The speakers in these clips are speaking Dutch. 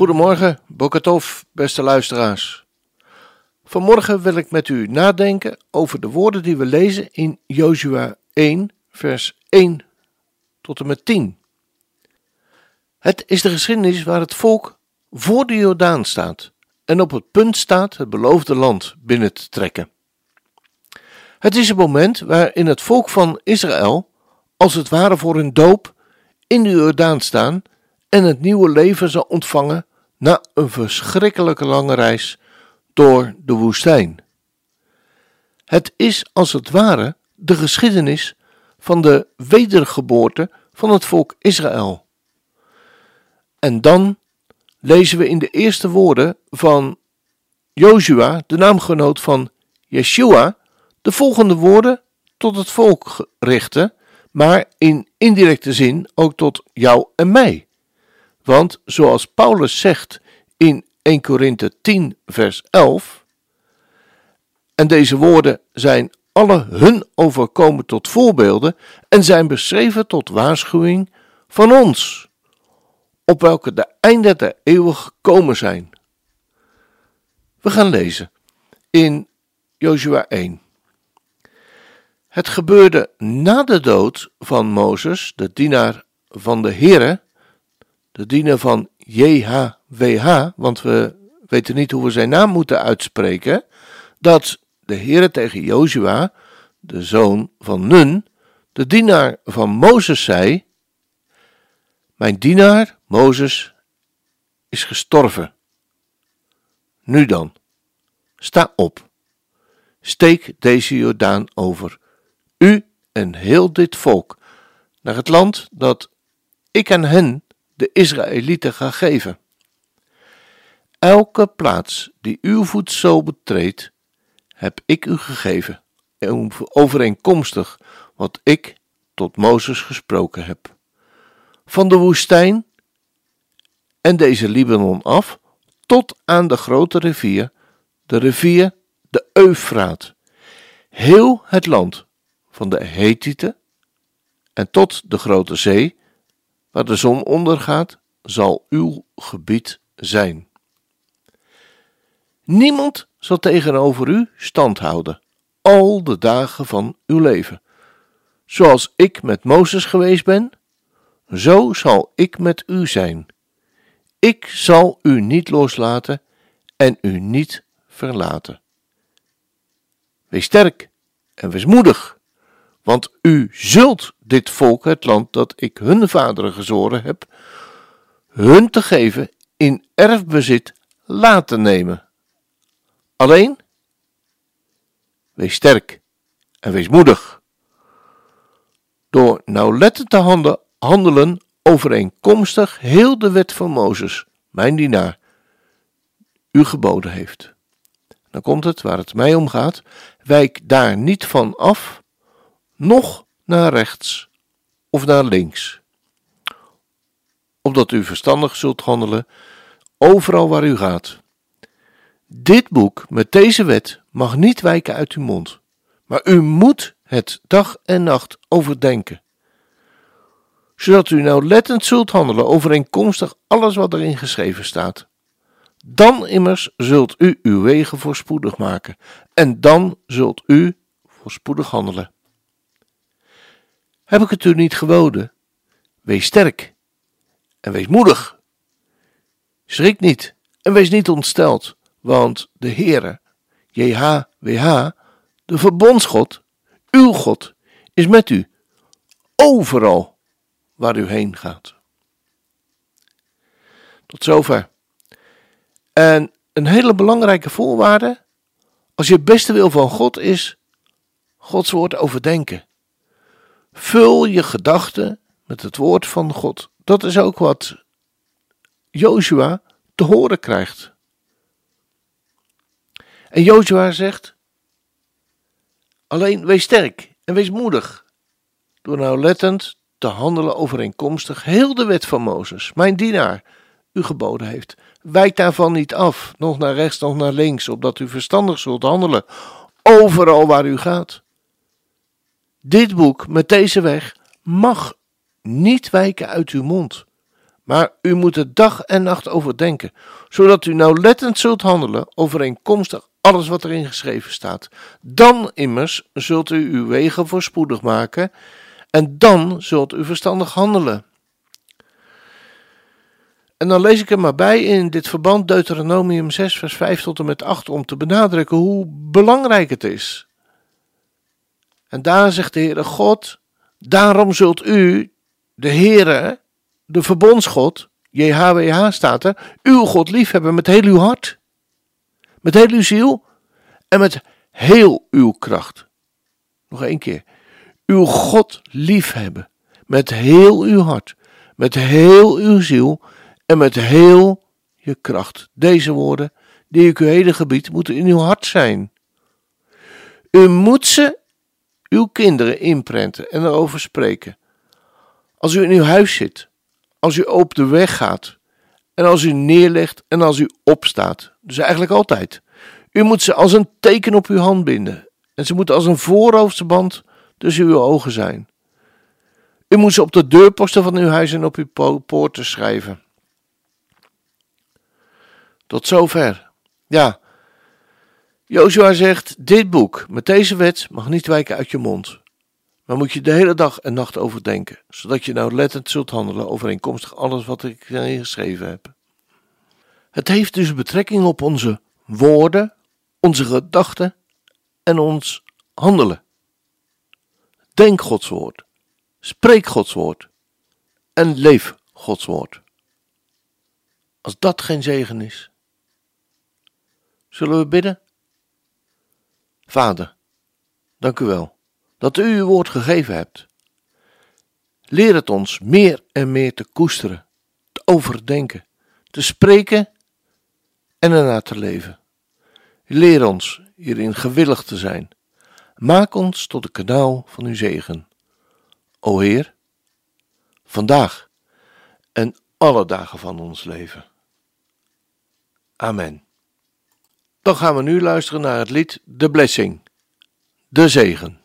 Goedemorgen, Bokatov, beste luisteraars. Vanmorgen wil ik met u nadenken over de woorden die we lezen in Jozua 1, vers 1 tot en met 10. Het is de geschiedenis waar het volk voor de Jordaan staat en op het punt staat het beloofde land binnen te trekken. Het is een moment waarin het volk van Israël, als het ware voor hun doop, in de Jordaan staan en het nieuwe leven zal ontvangen na een verschrikkelijke lange reis door de woestijn. Het is als het ware de geschiedenis van de wedergeboorte van het volk Israël. En dan lezen we in de eerste woorden van Joshua, de naamgenoot van Yeshua, de volgende woorden tot het volk richten, maar in indirecte zin ook tot jou en mij. Want zoals Paulus zegt in 1 Korinthe 10, vers 11. En deze woorden zijn alle hun overkomen tot voorbeelden en zijn beschreven tot waarschuwing van ons, op welke de einden der eeuwen gekomen zijn. We gaan lezen in Joshua 1. Het gebeurde na de dood van Mozes, de dienaar van de Heere, de dienaar van JHWH, want we weten niet hoe we zijn naam moeten uitspreken, dat de Heere tegen Jozua, de zoon van Nun, de dienaar van Mozes zei: Mijn dienaar, Mozes, is gestorven. Nu dan, sta op, steek deze Jordaan over, u en heel dit volk, naar het land dat ik aan hen de Israëlieten ga geven. Elke plaats die uw voet betreedt, heb ik u gegeven, overeenkomstig wat ik tot Mozes gesproken heb. Van de woestijn en deze Libanon af, tot aan de grote rivier, de rivier de Eufraat, heel het land van de Hethieten en tot de grote zee, waar de zon ondergaat, zal uw gebied zijn. Niemand zal tegenover u stand houden, al de dagen van uw leven. Zoals ik met Mozes geweest ben, zo zal ik met u zijn. Ik zal u niet loslaten en u niet verlaten. Wees sterk en wees moedig want u zult dit volk, het land dat ik hun vaderen gezworen heb, hun te geven in erfbezit laten nemen. Alleen, wees sterk en wees moedig. Door nauwlettend te handelen overeenkomstig heel de wet van Mozes, mijn dienaar, u geboden heeft. Dan komt het waar het mij om gaat. Wijk daar niet van af noch naar rechts of naar links, opdat u verstandig zult handelen overal waar u gaat. Dit boek met deze wet mag niet wijken uit uw mond, maar u moet het dag en nacht overdenken, zodat u nauwlettend zult handelen overeenkomstig alles wat erin geschreven staat. Dan immers zult u uw wegen voorspoedig maken, en dan zult u voorspoedig handelen. Heb ik het u niet gewoden? Wees sterk en wees moedig. Schrik niet en wees niet ontsteld, want de Heere, JHWH, de verbondsgod, uw God, is met u, overal waar u heen gaat. Tot zover. En een hele belangrijke voorwaarde, als je het beste wil van God is, Gods woord overdenken. Vul je gedachten met het woord van God. Dat is ook wat Joshua te horen krijgt. En Joshua zegt: Alleen wees sterk en wees moedig. Door nauwlettend te handelen overeenkomstig heel de wet van Mozes, mijn dienaar, u geboden heeft. Wijk daarvan niet af, nog naar rechts, nog naar links, opdat u verstandig zult handelen, overal waar u gaat. Dit boek met deze weg mag niet wijken uit uw mond, maar u moet er dag en nacht over denken, zodat u nauwlettend zult handelen overeenkomstig alles wat erin geschreven staat. Dan immers zult u uw wegen voorspoedig maken en dan zult u verstandig handelen. En dan lees ik er maar bij in dit verband Deuteronomium 6, vers 5 tot en met 8, om te benadrukken hoe belangrijk het is. En daar zegt de Heere God, daarom zult u, de Heere, de verbondsgod, JHWH staat er, uw God liefhebben met heel uw hart, met heel uw ziel en met heel uw kracht. Nog één keer. Uw God liefhebben met heel uw hart, met heel uw ziel en met heel je kracht. Deze woorden, die ik u heden gebied, moeten in uw hart zijn. U moet ze uw kinderen inprenten en erover spreken. Als u in uw huis zit, als u op de weg gaat, en als u neerlegt en als u opstaat. Dus eigenlijk altijd. U moet ze als een teken op uw hand binden. En ze moeten als een voorhoofdsband tussen uw ogen zijn. U moet ze op de deurposten van uw huis en op uw poorten schrijven. Tot zover. Ja. Joshua zegt: Dit boek met deze wet mag niet wijken uit je mond. Maar moet je de hele dag en nacht over denken, zodat je nou lettend zult handelen overeenkomstig alles wat ik geschreven heb. Het heeft dus betrekking op onze woorden, onze gedachten en ons handelen. Denk Gods woord, spreek Gods woord en leef Gods woord. Als dat geen zegen is, zullen we bidden? Vader, dank u wel dat u uw woord gegeven hebt. Leer het ons meer en meer te koesteren, te overdenken, te spreken en ernaar te leven. Leer ons hierin gewillig te zijn. Maak ons tot een kanaal van uw zegen. O Heer, vandaag en alle dagen van ons leven. Amen. Dan gaan we nu luisteren naar het lied De Blessing, de zegen.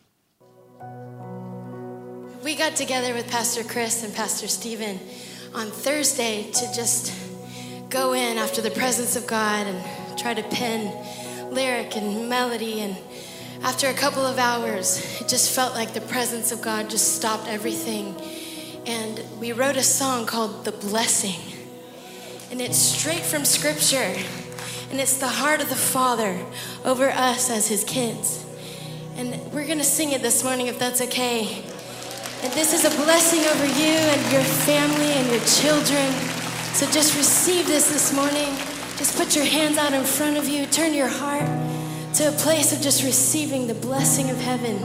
We got together with Pastor Chris and Pastor Stephen on Thursday to just go in after the presence of God and try to pen lyric and melody. And after a couple of hours, it just felt like the presence of God just stopped everything. And we wrote a song called The Blessing. And it's straight from Scripture. And it's the heart of the Father over us as His kids. And we're going to sing it this morning if that's okay. And this is a blessing over you and your family and your children. So just receive this this morning. Just put your hands out in front of you. Turn your heart to a place of just receiving the blessing of heaven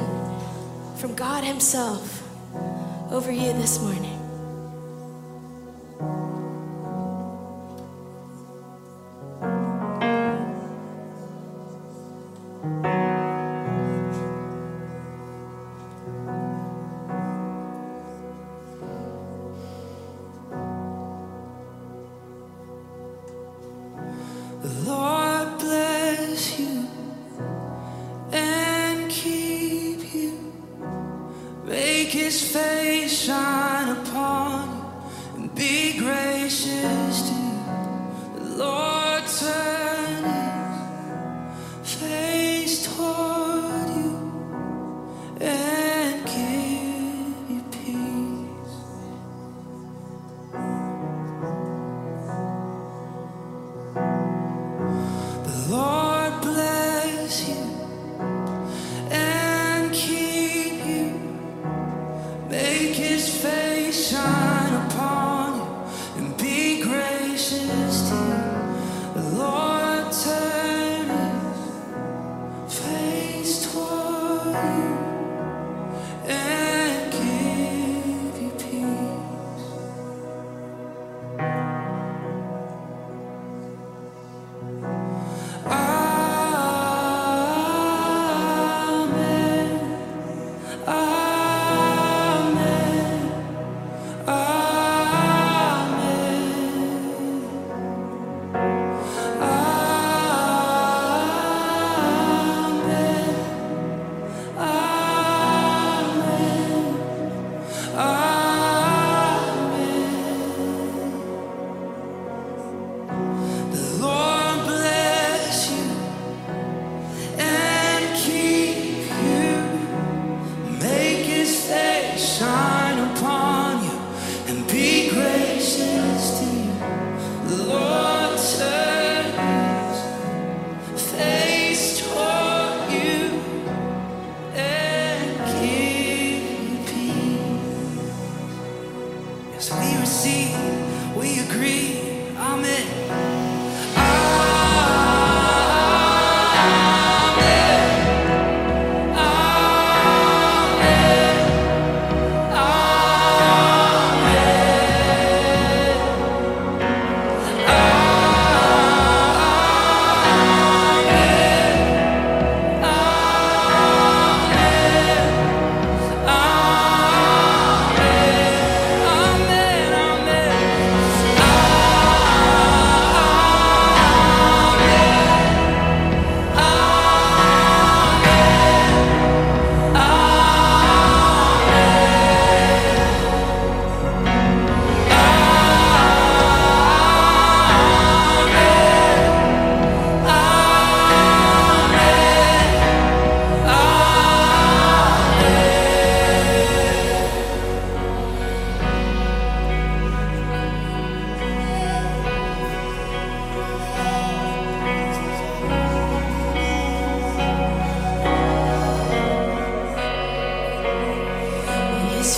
from God Himself over you this morning.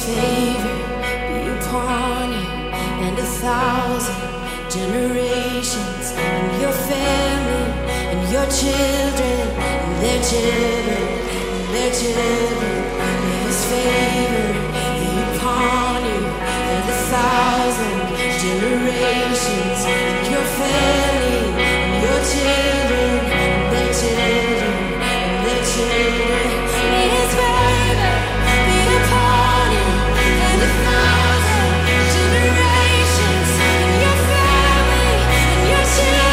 Favor be upon you and a thousand generations, and your family, and your children, and their children, and their children. May His favor be upon you and a thousand generations, and your family, and your children, and their children, see